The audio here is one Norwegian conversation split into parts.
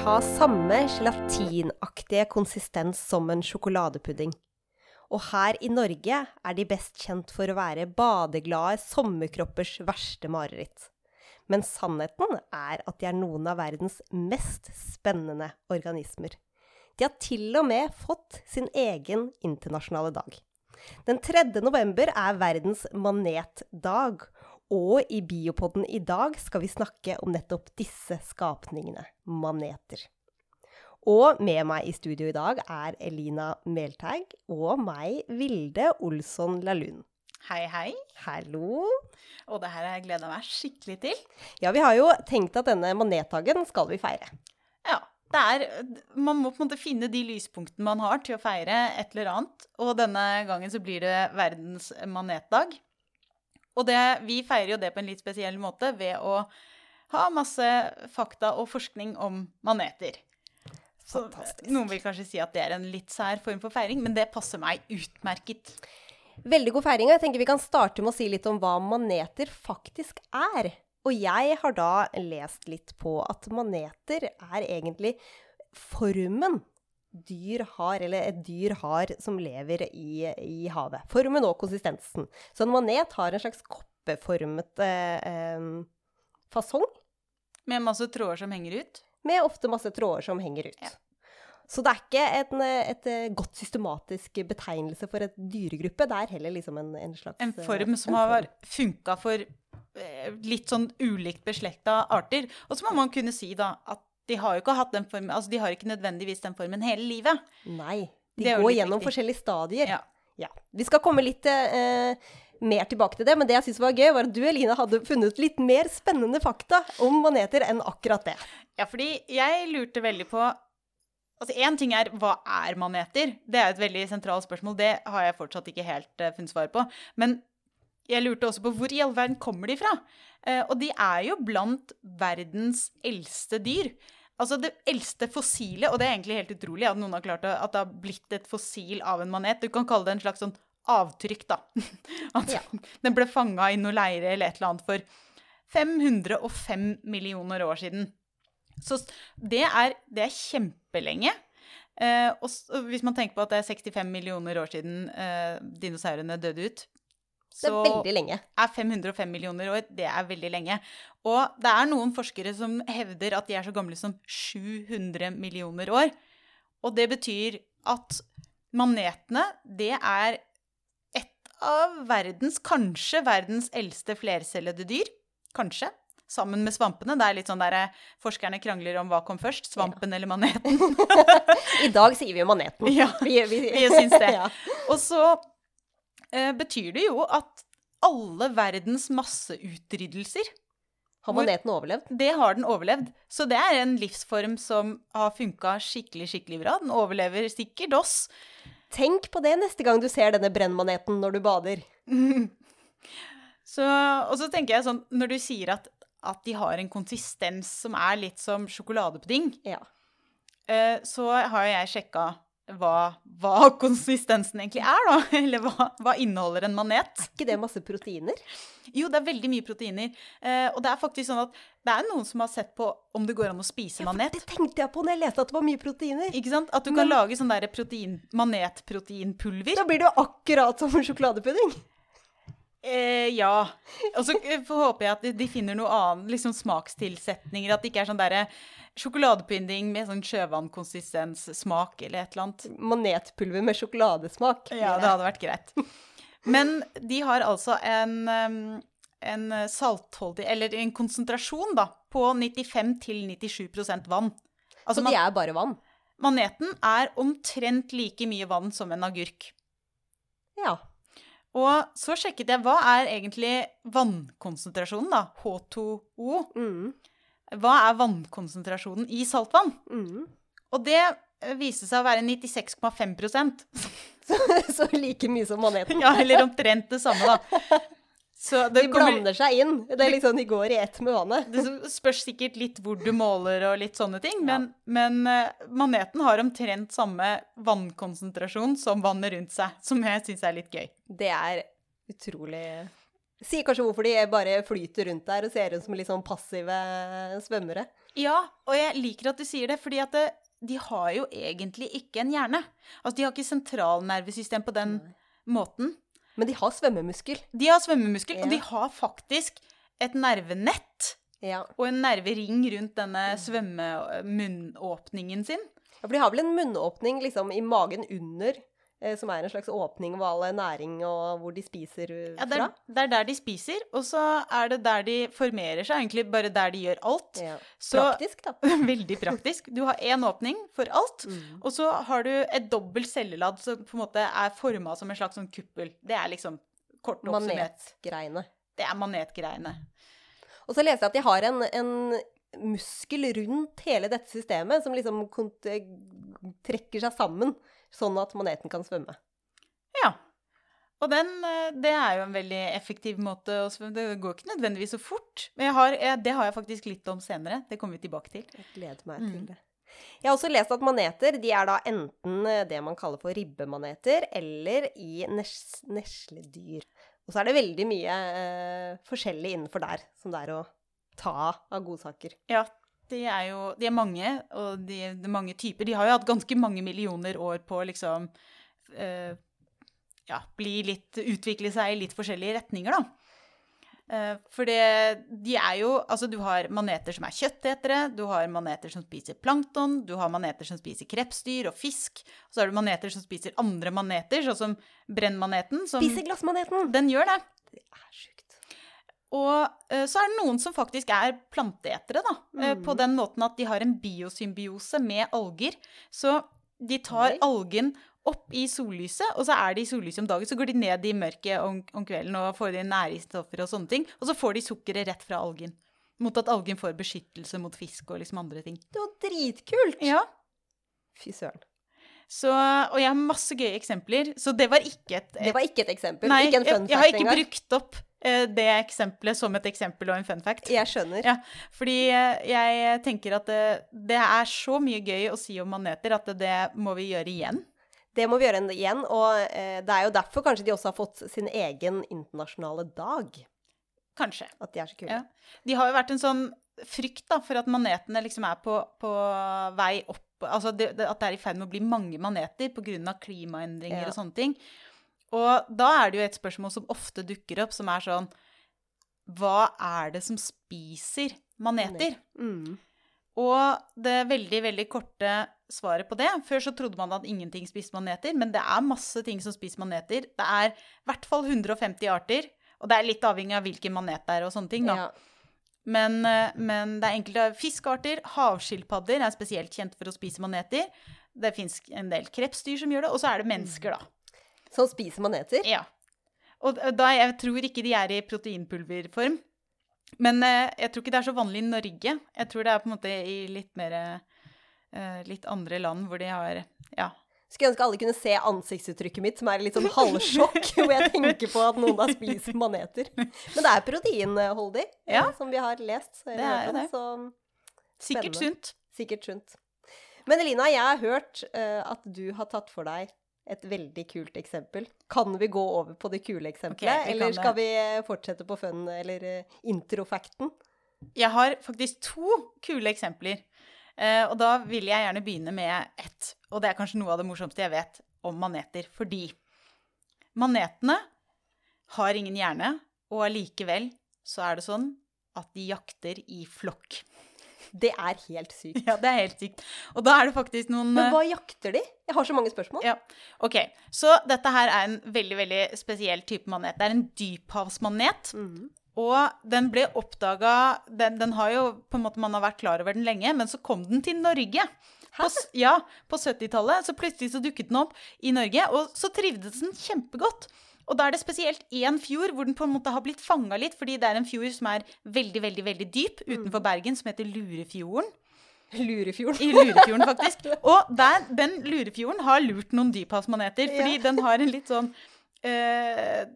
har samme gelatinaktige konsistens som en sjokoladepudding. Og her i Norge er de best kjent for å være badeglade sommerkroppers verste mareritt. Men sannheten er at de er noen av verdens mest spennende organismer. De har til og med fått sin egen internasjonale dag. Den 3. november er verdens manetdag, og i Biopodden i dag skal vi snakke om nettopp disse skapningene, maneter. Og med meg i studio i dag er Elina Melteig og meg, Vilde Olsson Lahlun. Hei, hei. Hallo. Og det her har jeg gleda meg skikkelig til. Ja, vi har jo tenkt at denne manetdagen skal vi feire. Ja. Det er, man må på en måte finne de lyspunktene man har til å feire et eller annet. Og denne gangen så blir det verdens manetdag. Og det, vi feirer jo det på en litt spesiell måte ved å ha masse fakta og forskning om maneter. Så Fantastisk. noen vil kanskje si at det er en litt sær form for feiring, men det passer meg utmerket. Veldig god feiring. og Jeg tenker vi kan starte med å si litt om hva maneter faktisk er. Og jeg har da lest litt på at maneter er egentlig formen dyr har, eller et dyr har som lever i, i havet. Formen og konsistensen. Så en manet har en slags koppeformet eh, fasong, Med masse tråder som henger ut. med ofte masse tråder som henger ut. Ja. Så det er ikke en, et, eh, godt systematisk betegnelse for et dyregruppe. Det er heller liksom en, en slags En eh, form som en har form. funka for eh, litt sånn ulikt beslekta arter. Og så må man kunne si da at de har jo ikke formen, altså de har ikke nødvendigvis den formen hele livet. Nei. De Det går gjennom viktig. forskjellige stadier. Ja. Ja. Vi skal komme litt eh, mer tilbake til det, men det jeg syns var gøy, var at du, Eline, hadde funnet litt mer spennende fakta om maneter enn akkurat det. Ja, fordi jeg lurte veldig på Altså, Én ting er hva er maneter? Det er et veldig sentralt spørsmål. Det har jeg fortsatt ikke helt eh, funnet svar på. Men jeg lurte også på hvor i all verden kommer de fra? Eh, og de er jo blant verdens eldste dyr. Altså det eldste fossilet, og det er egentlig helt utrolig at noen har klart det, at det har blitt et fossil av en manet. Du kan kalle det en slags sånn avtrykk, da. At Ja. den ble fanga i noe leire eller et eller annet for 505 millioner år siden. Så det er, det er kjempelenge. Eh, og hvis man tenker på at det er 65 millioner år siden eh, dinosaurene døde ut, Det er veldig lenge. er 505 millioner år det er veldig lenge. Og det er noen forskere som hevder at de er så gamle som 700 millioner år. Og det betyr at manetene, det er et av verdens, kanskje verdens eldste flercellede dyr. Kanskje. Sammen med svampene. Det er litt sånn der eh, forskerne krangler om hva kom først, svampen eller maneten. I dag sier vi jo maneten. Ja, vi, vi, vi syns det. ja. Og så betyr det jo at alle verdens masseutryddelser Har maneten overlevd? Det har den overlevd. Så det er en livsform som har funka skikkelig, skikkelig bra. Den overlever sikkert oss. Tenk på det neste gang du ser denne brennmaneten når du bader. Så, og så tenker jeg sånn, når du sier at, at de har en konsistens som er litt som sjokoladepudding, Ja. eh, så har jeg sjekka hva, hva konsistensen egentlig er, da. Eller hva, hva inneholder en manet? Er ikke det masse proteiner? Jo, det er veldig mye proteiner. Eh, og det er faktisk sånn at det er noen som har sett på om det går an å spise manet. Det tenkte jeg på når jeg leste at det var mye proteiner. Ikke sant? At du kan lage sånn der protein, manetproteinpulver. Da blir det jo akkurat som en sjokoladepudding. Eh, ja. Og så eh, håper jeg at de, de finner noe annet, liksom smakstilsetninger. At det ikke er sånn derre sjokoladepudding med sånn sjøvannkonsistens-smak eller et eller annet. Manetpulver med sjokoladesmak. Ja, det hadde vært greit. Men de har altså en, en saltholdig, eller en konsentrasjon, da, på 95-97% vann. Altså, Så de er bare vann? maneten er omtrent like mye vann som en agurk. Ja. Og så sjekket jeg hva er egentlig vannkonsentrasjonen, da? H2O. Mm. Hva er vannkonsentrasjonen i saltvann? Mm. Og det eh, viste seg å være 96,5 Så like mye som maneten. Ja, eller omtrent det samme, da. Så det, De kommer, blander seg inn. Det er liksom de går i ett med vannet. det spørs sikkert litt hvor du måler og litt sånne ting, men, men eh, maneten har omtrent samme vannkonsentrasjon som vannet rundt seg, som jeg syns er litt gøy. Det er utrolig Sier kanskje hvorfor de bare flyter rundt der og ser ut som litt sånn passive svømmere. Ja, og jeg liker at du sier det, fordi at det, de har jo egentlig ikke en hjerne. Altså, de har ikke sentralnervesystem på den måten. Men de har svømmemuskel. De har svømmemuskel, Ja. og de har faktisk et nervenett Ja. og en nervering rundt denne svømmemunnåpningen sin. ja, for de har vel en munnåpning liksom i magen under, eh, som er en slags åpning hvor all næring og hvor de spiser fra. Ja, det, fra. er, det er der de spiser, og så er det der de formerer seg, egentlig bare der de gjør alt. Ja. Så Praktisk, da. veldig praktisk. Du har én åpning for alt, Mm. og så har du et dobbelt celleladd som på en måte er forma som en slags sånn kuppel. Det er liksom kort oppsummert. Manetgreiene. Det er manetgreiene. Og så leser jeg at de har en, en muskel rundt hele dette systemet som liksom eh, trekker seg sammen, sånn at maneten kan svømme. Ja. Og den, eh, det er jo en veldig effektiv måte å svømme Det går ikke nødvendigvis så fort. Men jeg har, det har jeg faktisk litt om senere. Det kommer vi tilbake til. Jeg gleder meg Mm. til det. Jeg har også lest at maneter de er da enten eh, det man kaller for ribbemaneter, eller i nes nesledyr. Og så er det veldig mye eh, forskjellig innenfor der som det er å ta av godsaker. Ja, de er jo De er mange, og de, det er mange typer. De har jo hatt ganske mange millioner år på å liksom eh, Ja, bli litt Utvikle seg i litt forskjellige retninger, da. Eh, for det De er jo Altså, du har maneter som er kjøttetere, du har maneter som spiser plankton, du har maneter som spiser krepsdyr og fisk, og så har du maneter som spiser andre maneter, sånn som brennmaneten, som Spiser glassmaneten! Den gjør det. Det er sjukt. Og eh, så er det noen som faktisk er planteetere, da. eh, Mm. På den måten at de har en biosymbiose med alger. Så de tar Oi. algen opp i sollyset, og så er de i sollyset om dagen. Så går de ned i mørket om, om kvelden og får inn næringsstoffer og sånne ting. Og så får de sukkeret rett fra algen. Mot at algen får beskyttelse mot fisk og liksom andre ting. Det var dritkult! Ja. Fy søren. Så, og jeg har masse gøye eksempler. Så det var ikke et, Det var ikke et eksempel. Nei, ikke en jeg, engang? jeg har ikke brukt opp det eksempelet som et eksempel og en fun fact. Jeg skjønner. Ja, fordi eh, jeg tenker at det, det er så mye gøy å si om maneter at det må vi gjøre igjen. Det må vi gjøre igjen, og eh, det er jo derfor kanskje de også har fått sin egen internasjonale dag. Kanskje. At de er så kule. Ja. De har jo vært en sånn frykt da, for at manetene liksom er på, på vei opp Altså det, det, at det er i ferd med å bli mange maneter pga. klimaendringer Ja. og sånne ting. Og da er det jo et spørsmål som ofte dukker opp, som er sånn Hva er det som spiser maneter? Mm. Og det veldig, veldig korte svaret på det Før så trodde man at ingenting spiste maneter, men det er masse ting som spiser maneter. Det er i hvert fall 150 arter, og det er litt avhengig av hvilken manet det er og sånne ting, da. Ja. Men, eh, men det er enkelte fiskearter. Havskilpadder er spesielt kjent for å spise maneter. Det fins en del krepsdyr som gjør det, og så er det mennesker, da. Som spiser maneter? Ja. Og da, jeg tror ikke de er i proteinpulverform. Men eh, jeg tror ikke det er så vanlig i Norge. Jeg tror det er på en måte i litt mer eh, Litt andre land hvor de har Ja. Skulle ønske alle kunne se ansiktsuttrykket mitt, som er litt sånn halvsjokk, hvor jeg tenker på at noen da spiser maneter. Men det er proteinholdig, eh, Ja. som vi har lest. Det er det. Så Sikkert sunt. sikkert sunt. Men Elina, jeg har hørt uh, at du har tatt for deg et veldig kult eksempel. Kan vi gå over på det kule eksempelet, okay, eller skal vi eh, fortsette på fun, eller uh, introfacten? Jeg har faktisk to kule eksempler. Eh, og da vil jeg gjerne begynne med ett. Og det er kanskje noe av det morsomste jeg vet om maneter. Fordi manetene har ingen hjerne, og allikevel så er det sånn at de jakter i flokk. Det er helt sykt. Ja, det er helt sykt. Og da er det faktisk noen Men eh, hva jakter de? Jeg har så mange spørsmål. Ja, ok. Så dette her er en veldig, veldig spesiell type manet. Det er en dyphavsmanet. Mm. Og den ble oppdaga den, den har jo på en måte Man har vært klar over den lenge, men så kom den til Norge. På, ja, på 70-tallet. Så plutselig så dukket den opp i Norge, og så trivdes den kjempegodt. Og da er det spesielt én fjord hvor den på en måte har blitt fanga litt, fordi det er en fjord som er veldig, veldig veldig dyp utenfor Bergen, som heter Lurefjorden. Lurefjorden. I Lurefjorden, faktisk. Og der, den Lurefjorden har lurt noen dyphavsmaneter, fordi Ja. den har en litt sånn eh,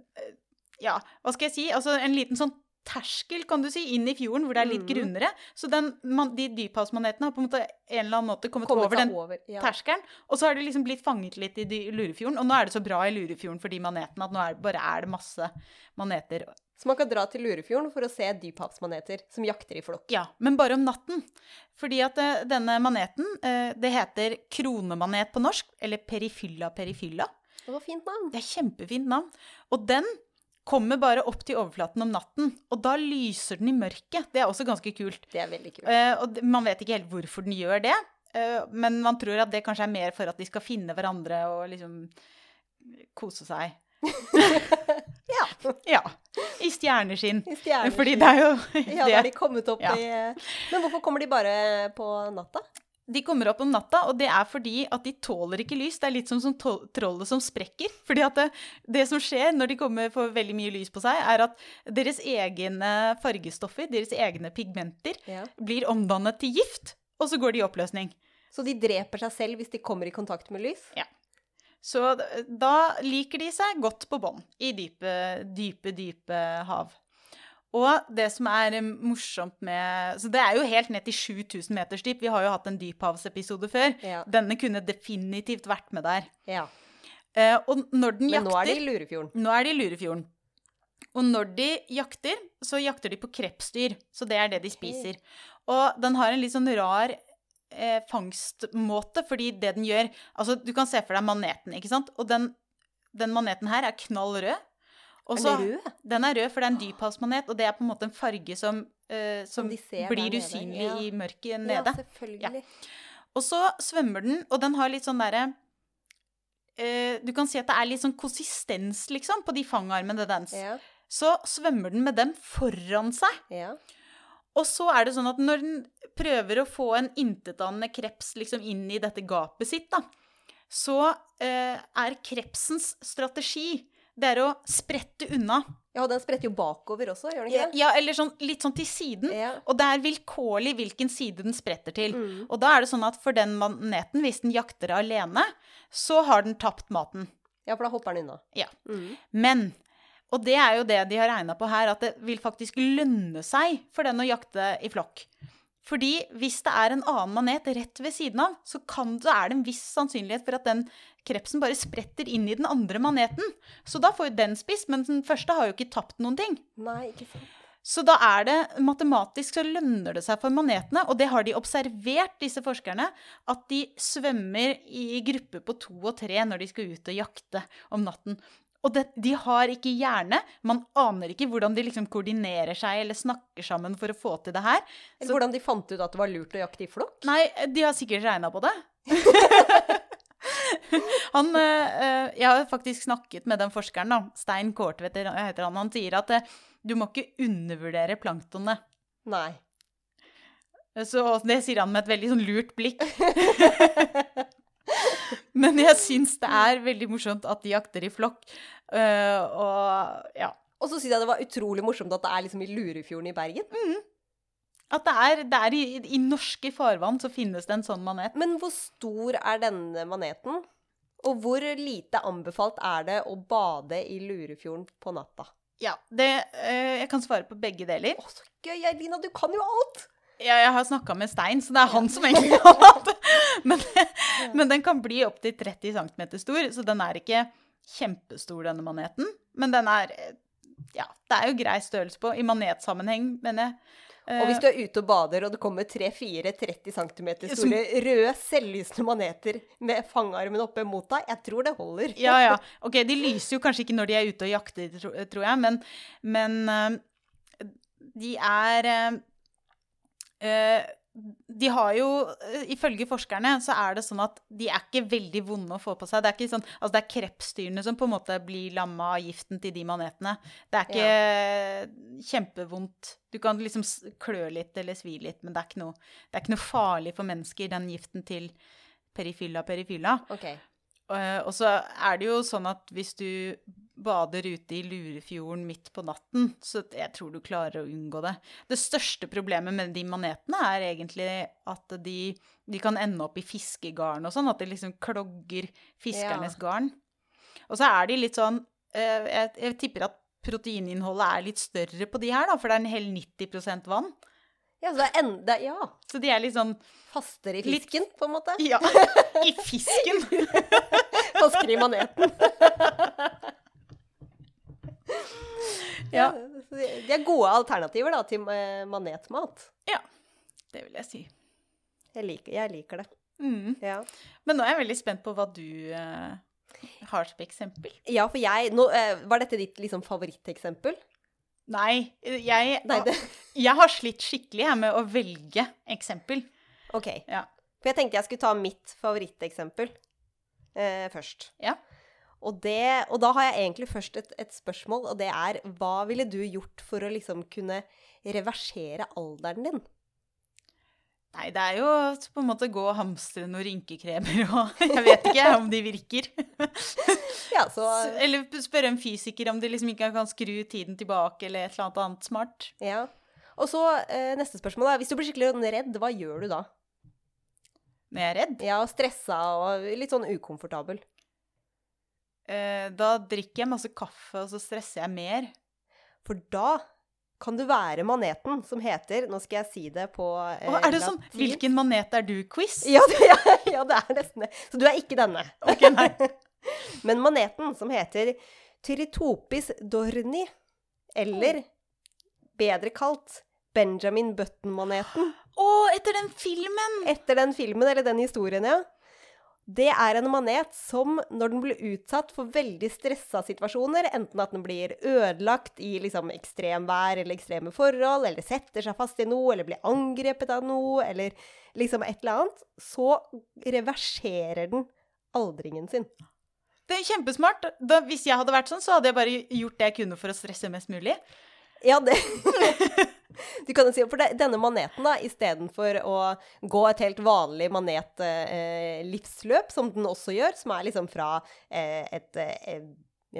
Ja, hva skal jeg si? Altså en liten sånn terskel, kan du si, inn i fjorden hvor det er litt mm. grunnere. Så den, man, de dyphavsmanetene har på en måte en eller annen måte kommet, Kommet over den over. Ja. terskelen. Og så har de liksom blitt fanget litt i Lurefjorden. Og nå er det så bra i Lurefjorden for de manetene at nå er, bare er det masse maneter. Så man kan dra til Lurefjorden for å se dyphavsmaneter som jakter i flokk. Ja, men bare om natten. Fordi at eh, denne maneten, eh, det heter kronemanet på norsk, eller perifylla perifylla. Det var fint navn. Det er kjempefint navn. Og den kommer bare opp til overflaten om natten, og da lyser den i mørket. Det er også ganske kult. Det er veldig kult. Uh, og man vet ikke helt hvorfor den gjør det, uh, men man tror at det kanskje er mer for at de skal finne hverandre og liksom kose seg. Ja. Ja. I stjerneskinn. I stjerner. Fordi det er jo det. Ja, da har de kommet opp Ja. i Men hvorfor kommer de bare på natta? De kommer opp om natta, og det er fordi at de tåler ikke lys. Det er litt som, som trollet som sprekker. Fordi at det, det som skjer når de kommer får veldig mye lys på seg, er at deres egne fargestoffer, deres egne pigmenter, Ja. blir omdannet til gift, og så går de i oppløsning. Så de dreper seg selv hvis de kommer i kontakt med lys? Ja. Så da liker de seg godt på bånn i dype, dype, dype hav. Og det som er morsomt med Så det er jo helt ned til 7000 meters dyp. Vi har jo hatt en dyphavsepisode før. Ja. Denne kunne definitivt vært med der. ja. Eh, og når den Men jakter nå er de i Lurefjorden. Nå er de i Lurefjorden. Og når de jakter, så jakter de på krepsdyr. Så det er det de spiser. Og den har en litt sånn rar eh, fangstmåte, fordi det den gjør Altså, du kan se for deg maneten, ikke sant? Og den, den maneten her er knall rød. Og Er den rød? Den er rød, for det er en dyphavsmanet, og det er på en måte en farge som, uh, som blir usynlig ja. i mørket nede. Ja, selvfølgelig. selvfølgelig. Og så svømmer den, og den har litt sånn derre uh, Du kan si at det er litt sånn konsistens, liksom, på de fangarmene dens. Ja. Så svømmer den med dem foran seg. ja. Og så er det sånn at når den prøver å få en intetanende kreps liksom inn i dette gapet sitt, da, så eh, er krepsens strategi det er å sprette unna. Ja, og den spretter jo bakover også, gjør den ikke det? Ja, eller sånn, litt sånn til siden. Ja. Og det er vilkårlig hvilken side den spretter til. Mm. Og da er det sånn at for den maneten, hvis den jakter alene, så har den tapt maten. Ja, for da hopper den unna. Ja. Mm. Men, og det er jo det de har regna på her, at det vil faktisk lønne seg for den å jakte i flokk. Fordi hvis det er en annen manet rett ved siden av, så, kan, så er det en viss sannsynlighet for at den krepsen bare spretter inn i den andre maneten. Så da får jo den spist, men den første har jo ikke tapt noen ting. Nei, ikke sant. Så da er det matematisk så lønner det seg for manetene, og det har de observert, disse forskerne, at de svømmer i grupper på to og tre når de skal ut og jakte om natten. Og det, de har ikke hjerne, man aner ikke hvordan de liksom koordinerer seg eller snakker sammen for å få til det her. Eller Så- hvordan de fant ut at det var lurt å jakte i flokk? Nei, de har sikkert regna på det. han, eh, eh, jeg har faktisk snakket med den forskeren, da. Stein Kårtvedt heter han. Han sier at eh, du må ikke undervurdere planktonet. Nei. Så det sier han med et veldig sånn lurt blikk. Men jeg syns det er veldig morsomt at de jakter i flokk. og ja. Og så syns jeg det var utrolig morsomt at det er liksom i Lurefjorden i Bergen. At det er, det er i, i norske farvann så finnes det en sånn manet. Men hvor stor er denne maneten? Og hvor lite anbefalt er det å bade i Lurefjorden på natta? Ja, det, øh, jeg kan svare på begge deler. Å, så gøy, Eilina, du kan jo alt! Ja, jeg har snakka med Stein, så det er han som egentlig har alt. Men, men den kan bli opptil 30 cm stor, så den er ikke kjempestor, denne maneten. Men den er eh, Ja, det er jo grei størrelse på, i manetsammenheng, mener jeg. Eh, Og hvis du er ute og bader, og det kommer tre-fire 30 cm Som- store røde, selvlysende maneter med fangarmen oppe mot deg, jeg tror det holder. Ja, ja. Ok, de lyser jo kanskje ikke når de er ute og jakter, tror jeg, men, men eh, de er eh, eh, De har jo eh, Ifølge forskerne så er det sånn at de er ikke veldig vonde å få på seg. Det er ikke sånn, altså det er krepsdyrene som på en måte blir lamma av giften til de manetene. Det er ikke kjempevondt. Du kan liksom klø litt eller svi litt, men det er, ikke noe, det er ikke noe farlig for mennesker, den giften til perifylla perifylla. Okay. Eh, Og så er det jo sånn at hvis du bader ute i Lurefjorden midt på natten, så jeg tror du klarer å unngå det. Det største problemet med de manetene er egentlig at de, de kan ende opp i fiskegarn og sånn, at det liksom klogger fiskernes garn. Og så er de litt sånn eh, jeg, jeg tipper at proteininnholdet er litt større på de her, da, for det er en hel 90% vann. Ja, så enda Ja. Så de er litt sånn Fastere i Litt- fisken, på en måte. Ja, i fisken. Fastere i maneten. Ja. så De de er gode alternativer da, til manetmat. Ja. Det vil jeg si. Jeg liker, jeg liker det. Mm. Ja. Men nå er jeg veldig spent på hva du uh, har som eksempel. ja, for jeg nå, uh, Var dette ditt liksom favoritteksempel? Nei, jeg, Nei, det jeg har slitt skikkelig jeg, med å velge eksempel. OK. Ja. For jeg tenkte jeg skulle ta mitt favoritteksempel uh, først. Ja. Og, det, og da har jeg egentlig først et, et spørsmål, og det er hva ville du gjort for å liksom kunne reversere alderen din? Nei, det er jo på en måte gå og hamstre noen rynkekremer og Jeg vet ikke om de virker. Ja, så Eller spørre en fysiker om de liksom ikke kan skru tiden tilbake, eller et eller annet annet smart. Ja. Og så eh, neste spørsmål er, hvis du blir skikkelig redd, hva gjør du da? Når jeg er redd, Ja, stressa og litt sånn ukomfortabel. Eh, da drikker jeg masse kaffe, og så stresser jeg mer. For da kan du være maneten som heter Nå skal jeg si det på eh, Å, er det sånn 'Hvilken manet er du?'-quiz? Ja, ja, ja, det er nesten det. Så du er ikke denne. Ok, nei. Men maneten som heter Tyritopis dorni, eller bedre kalt Benjamin Button-maneten, Å, etter den filmen! etter den filmen eller den historien, ja. Det er en manet som, når den blir utsatt for veldig stressa situasjoner, enten at den blir ødelagt i liksom ekstremvær eller ekstreme forhold, eller setter seg fast i noe, eller blir angrepet av noe, eller liksom et eller annet, så reverserer den aldringen sin. Det er kjempesmart. Da, hvis jeg hadde vært sånn, så hadde jeg bare gjort det jeg kunne for å stresse mest mulig. Ja, det Du kan jo si For denne maneten, da, istedenfor å gå et helt vanlig manet-livsløp, som den også gjør, som er liksom fra eh, et, eh,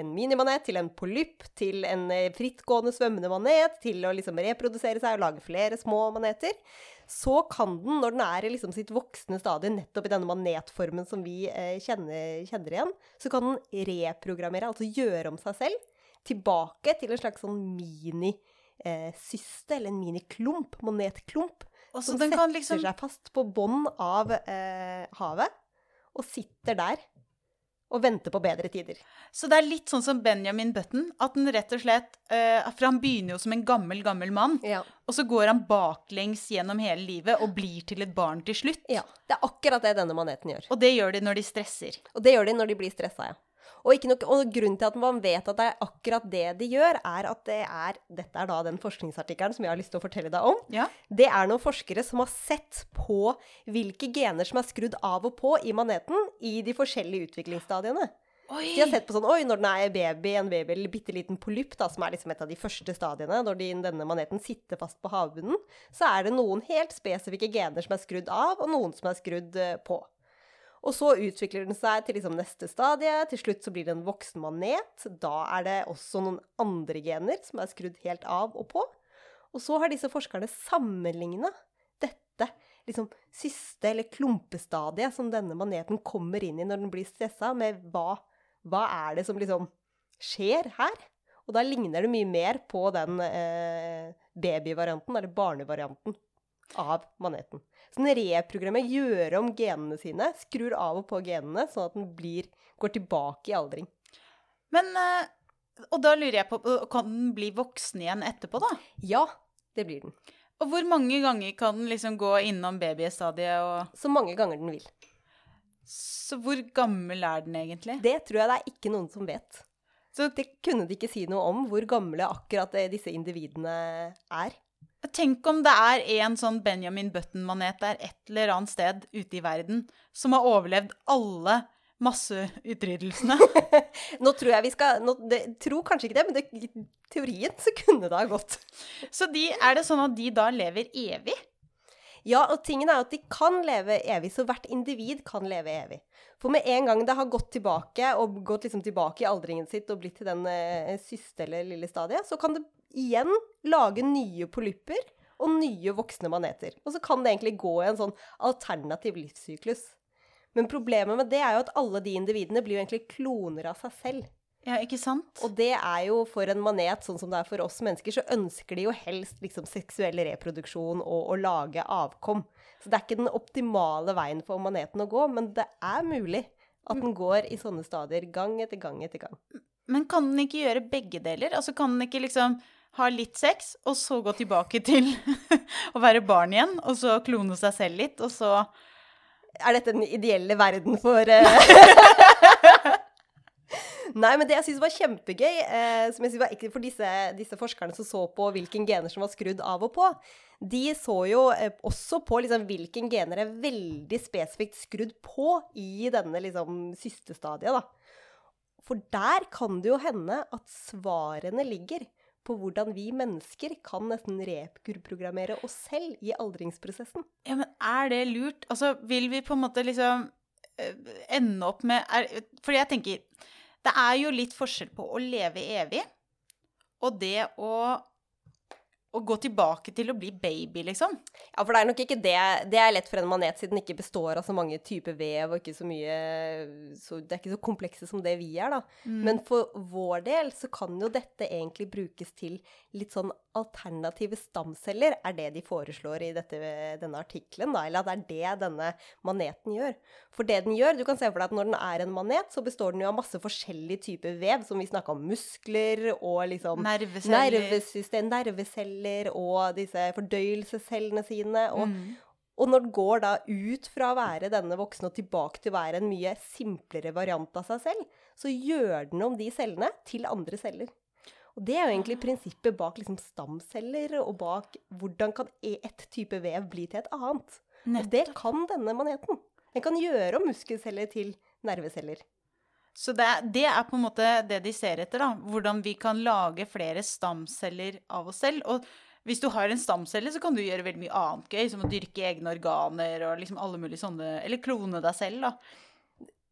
en minimanet til en polypp til en eh, frittgående svømmende manet, til å liksom reprodusere seg og lage flere små maneter, så kan den, når den er i liksom sitt voksne stadie, nettopp i denne manetformen som vi eh, kjenner, kjenner igjen, så kan den reprogrammere, altså gjøre om seg selv, tilbake til en slags sånn mini-syste, eller en miniklump, monetklump, Også som setter liksom seg fast på bånn av eh, havet, og sitter der og venter på bedre tider. Så det er litt sånn som Benjamin Button, at den rett og slett eh, For han begynner jo som en gammel, gammel mann, Ja. og så går han baklengs gjennom hele livet og blir til et barn til slutt. ja. Det er akkurat det denne maneten gjør. Og det gjør de når de stresser. Og det gjør de når de blir stressa, ja. Og, ikke nok, og grunnen til at man vet at det er akkurat det de gjør, er at det er Dette er da den forskningsartikkelen som jeg har lyst til å fortelle deg om. Ja. Det er noen forskere som har sett på hvilke gener som er skrudd av og på i maneten i de forskjellige utviklingsstadiene. Oi! De har sett på sånn Oi, når den er baby, en baby eller bitte liten polypp, da, som er liksom et av de første stadiene, når de, denne maneten sitter fast på havbunnen, så er det noen helt spesifikke gener som er skrudd av, og noen som er skrudd eh, på. Og så utvikler den seg til liksom neste stadie. Til slutt så blir det en voksen manet. Da er det også noen andre gener som er skrudd helt av og på. Og så har disse forskerne sammenligna dette liksom siste eller klumpestadiet som denne maneten kommer inn i når den blir stressa, med hva, hva er det som liksom skjer her? Og da ligner det mye mer på den eh, babyvarianten, eller barnevarianten, av maneten. Så den reprogrammerer, gjør om genene sine, skrur av og på genene, sånn at den blir, går tilbake i aldring. Men eh, Og da lurer jeg på Kan den bli voksen igjen etterpå, da? Ja, det blir den. Og hvor mange ganger kan den liksom gå innom babystadiet og Så mange ganger den vil. Så hvor gammel er den egentlig? Det tror jeg det er ikke noen som vet. Så Det kunne de ikke si noe om, hvor gamle akkurat eh, disse individene er. Tenk om det er en sånn Benjamin Button-manet der et eller annet sted ute i verden som har overlevd alle masseutryddelsene. Nå tror jeg vi skal nå, det, Tror kanskje ikke det, men det, i teorien så kunne det ha gått. Så de, er det sånn at de da lever evig? Ja, og tingen er at de kan leve evig, så hvert individ kan leve evig. For med en gang det har gått tilbake, og gått liksom tilbake i aldringen sitt og blitt til den eh, siste eller lille stadiet, så kan det igjen lage nye polypper og nye voksne maneter. Og så kan det egentlig gå i en sånn alternativ livssyklus. Men problemet med det er jo at alle de individene blir jo egentlig kloner av seg selv. Ja, ikke sant? Og det er jo for en manet, sånn som det er for oss mennesker, så ønsker de jo helst liksom seksuell reproduksjon og å lage avkom. Så det er ikke den optimale veien for maneten å gå, men det er mulig at den går i sånne stadier gang etter gang etter gang. Men kan den ikke gjøre begge deler? Altså kan den ikke liksom ha litt sex, og så gå tilbake til å være barn igjen, og så klone seg selv litt, og så Er dette den ideelle verden for uh... Nei, men det jeg syns var kjempegøy, eh, som jeg synes var ekkelt for disse, disse forskerne som så på hvilken gener som var skrudd av og på, de så jo eh, også på liksom, hvilken gener er veldig spesifikt skrudd på i denne liksom, systestadiet. Da. For der kan det jo hende at svarene ligger på hvordan vi mennesker kan nesten reprogrammere oss selv i aldringsprosessen. Ja, men er det lurt? Altså, vil vi på en måte liksom eh, ende opp med er, Fordi jeg tenker Det er jo litt forskjell på å leve evig og det å å gå tilbake til å bli baby, liksom. Ja, for det er nok ikke det. Det er lett for en manet, siden den ikke består av så mange typer vev, og ikke så mye så Det er ikke så komplekse som det vi er, da. Mm. Men for vår del så kan jo dette egentlig brukes til litt sånn alternative stamceller, er det de foreslår i dette, denne artikkelen, da. Eller at det er det denne maneten gjør. For det den gjør, du kan se for deg at når den er en manet, så består den jo av masse forskjellige typer vev, som vi snakka om muskler og liksom Nerveceller. nervesystem, nerveceller og disse fordøyelsescellene sine. Og, Mm. og når den går da ut fra å være denne voksne og tilbake til å være en mye simplere variant av seg selv, så gjør den om de cellene til andre celler. Og det er jo egentlig prinsippet bak liksom stamceller, og bak hvordan kan e- ett type vev bli til et annet. Og det kan denne maneten. Den kan gjøre om muskelceller til nerveceller. Så det, er- det er på en måte det de ser etter, da. Hvordan vi kan lage flere stamceller av oss selv. Og hvis du har en stamcelle, så kan du gjøre veldig mye annet gøy, som å dyrke egne organer og liksom alle mulige sånne Eller klone deg selv, da.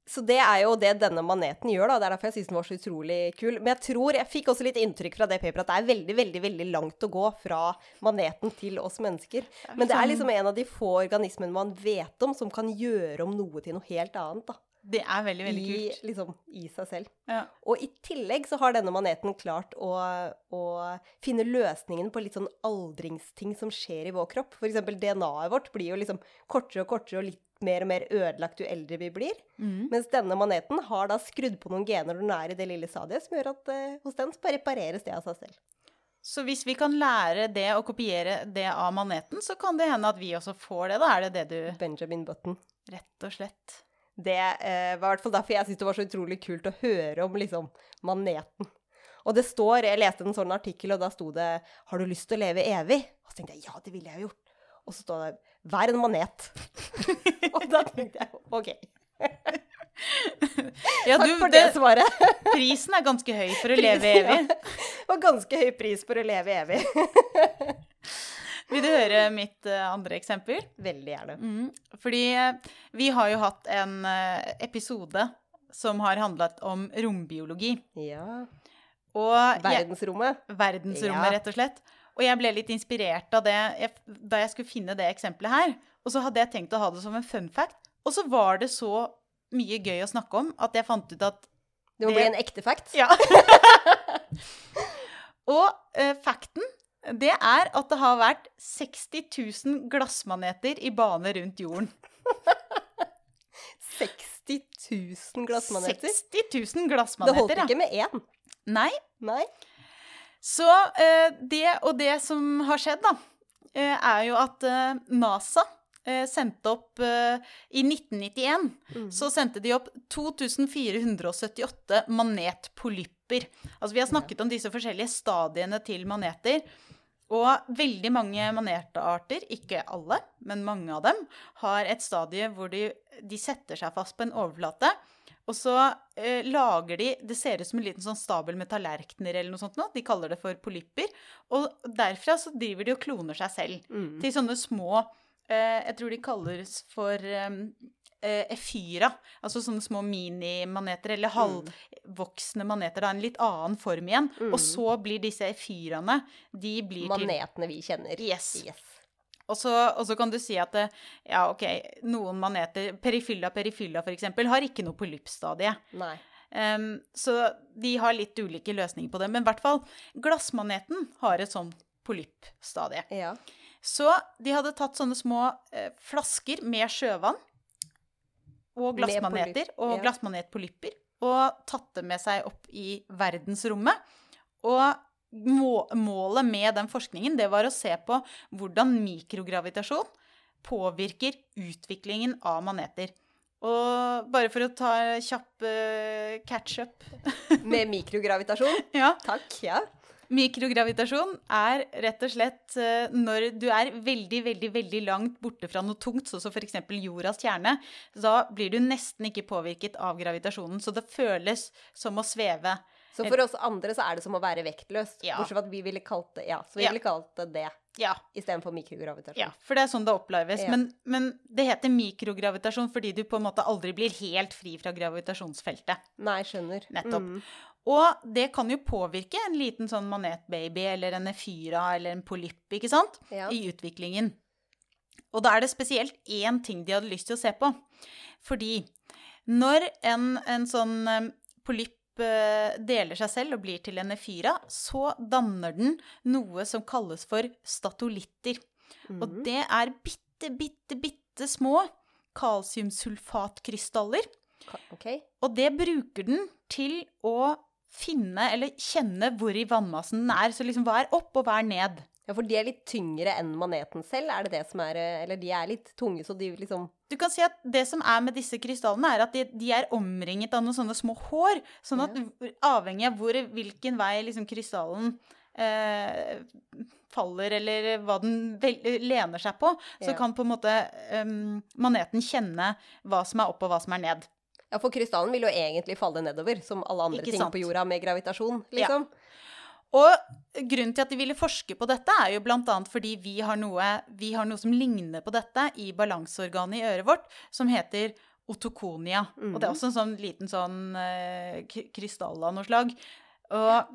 Så det er jo det denne maneten gjør, da. Det er derfor jeg syns den var så utrolig kul. Men jeg tror, jeg fikk også litt inntrykk fra det paperet at det er veldig, veldig veldig langt å gå fra maneten til oss mennesker. Men det er liksom en av de få organismene man vet om som kan gjøre om noe til noe helt annet, da. Det er veldig, veldig I, kult. liksom, I seg selv. Ja. Og i tillegg så har denne maneten klart å, å finne løsningen på litt sånn aldringsting som skjer i vår kropp. For eksempel DNA-et vårt blir jo liksom kortere og kortere og litt mer og mer ødelagt jo eldre vi blir. Mm. Mens denne maneten har da skrudd på noen gener når den er i det lille stadiet, som gjør at eh, hos den så repareres det av seg selv. Så hvis vi kan lære det og kopiere det av maneten, så kan det hende at vi også får det. Da er det det du Benjamin Button. Rett og slett. Det eh, var i hvert fall derfor jeg syntes det var så utrolig kult å høre om liksom maneten. Og det står, jeg leste en sånn artikkel, og da sto det 'Har du lyst til å leve evig?' Og så tenkte jeg ja, det ville jeg jo gjort. Og så står det 'Vær en manet'. og da tenkte jeg OK. Ja, Takk du, for det det, svaret. prisen er ganske høy for å leve evig. Og ganske høy pris for å leve evig. Vil du høre mitt eh, andre eksempel? Veldig gjerne. Mm, fordi eh, vi har jo hatt en eh, episode som har handlet om rombiologi. Ja. Og verdensrommet. Verdensrommet. verdensrommet, Ja. rett og slett. Og jeg ble litt inspirert av det jeg, da jeg skulle finne det eksempelet her. Og så hadde jeg tenkt å ha det som en fun fact. Og så var det så mye gøy å snakke om at jeg fant ut at Det må Det- bli en ekte fact. Ja. og uh, fakten, det er at det har vært 60 000 glassmaneter i bane rundt jorden. 60 000 glassmaneter. 60 000 glassmaneter, ja. Det holdt ikke med én. Nei. Nei. Så eh, det og det som har skjedd, da, eh, er jo at eh, NASA eh, sendte opp I 1991 Mm. så sendte de opp 2478 manetpolypper. Altså vi har snakket om disse forskjellige stadiene til maneter. Og veldig mange manetarter, ikke alle, men mange av dem, har et stadie hvor de, de setter seg fast på en overflate. Og så eh, lager de Det ser ut som en liten sånn stabel med tallerkener eller noe sånt. Nå. De kaller det for polypper. Og derfra så driver de og kloner seg selv Mm. til sånne små eh, Jeg tror de kalles for eh, eh, efyra. Altså sånne små minimaneter, eller halvvoksne maneter. Da, en litt annen form igjen. Mm. Og så blir disse efyraene De blir til Manetene vi kjenner. Yes. yes. Og så, og så kan du si at eh, ja, ok, noen maneter Perifylla perifylla, eksempel, har ikke noe polyppstadiet. Nei. Um, så de har litt ulike løsninger på det. Men i hvert fall, glassmaneten har et sånn polyppstadie. Ja. Så de hadde tatt sånne små eh, flasker med sjøvann og glassmaneter og ja. glassmanetpolypper og tatt det med seg opp i verdensrommet. Og målet med den forskningen det var å se på hvordan mikrogravitasjon påvirker utviklingen av maneter. Og bare for å ta kjapp uh, catch-up Med mikrogravitasjon. ja, Takk. Ja. Mikrogravitasjon er rett og slett eh, når du er veldig, veldig veldig langt borte fra noe tungt, sånn som f.eks. jordas kjerne. Da blir du nesten ikke påvirket av gravitasjonen, så det føles som å sveve. Så for oss andre så er det som å være vektløst. Ja. Bortsett fra at vi ville kalt det ja, så vi Ja. ville kalt det det Ja, istedenfor mikrogravitasjon. ja, for det er sånn det oppleves. Ja. Men, men det heter mikrogravitasjon fordi du på en måte aldri blir helt fri fra gravitasjonsfeltet. Nei, skjønner. Nettopp. Mm. Og det kan jo påvirke en liten sånn manetbaby eller en efyra eller en polypp, ikke sant? Ja. I utviklingen. Og da er det spesielt én ting de hadde lyst til å se på. Fordi når en, en sånn eh, polypp deler seg selv og blir til en efyra, så danner den noe som kalles for statolitter. Og Mhm. det er bitte, bitte, bitte små kalsiumsulfatkrystaller. Okay. Ok. Og det bruker den til å finne eller kjenne hvor i vannmassen den er. Så liksom hva er opp, og hva er ned? Ja, for de er litt tyngre enn maneten selv, er det det som er eh, Eller de er litt tunge, så de liksom Du kan si at det som er med disse krystallene, er at de, de er omringet av noen sånne små hår. Sånn at avhengig av hvor, hvilken vei liksom krystallen eh, faller, eller hva den vel, lener seg på, så kan på en måte em, maneten kjenne hva som er opp, og hva som er ned. Ja, for krystallen vil jo egentlig falle nedover, som alle andre ting på jorda med gravitasjon, liksom. Ja. Og grunnen til at de ville forske på dette, er jo bl.a. fordi vi har, noe, vi har noe som ligner på dette i balanseorganet i øret vårt, som heter otokonia. Og det er også en sånn liten sånn uh, krystall av noe slag. Og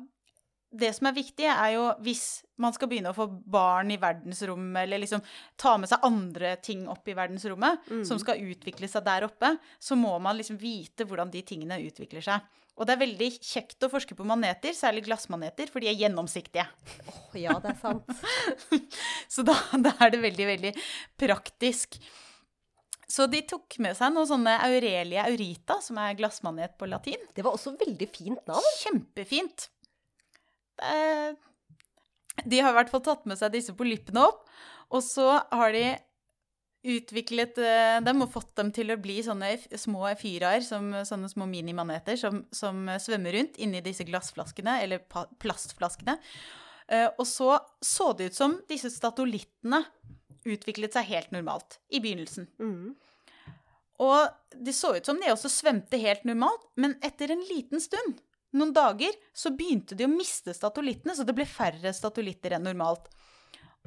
det som er viktig, er jo hvis man skal begynne å få barn i verdensrommet, eller liksom ta med seg andre ting opp i verdensrommet, som skal utvikle seg der oppe, så må man liksom vite hvordan de tingene utvikler seg. Og det er veldig kjekt å forske på maneter, særlig glassmaneter, for de er gjennomsiktige. Oh, ja, det er sant. Så da, da er det veldig, veldig praktisk. Så de tok med seg noen sånne Aurelia aurita, som er glassmanet på latin. Det var også veldig fint navn. Kjempefint. Eh, De har i hvert fall tatt med seg disse polyppene opp, og så har de utviklet eh, dem og fått dem til å bli sånne små fyraer, som sånne små minimaneter, som, som svømmer rundt inni disse glassflaskene, eller plastflaskene. Eh, Og så så det ut som disse statolittene utviklet seg helt normalt i begynnelsen. Mm. Og det så ut som de også svømte helt normalt, men etter en liten stund, noen dager, så begynte de å miste statolittene, så det ble færre statolitter enn normalt.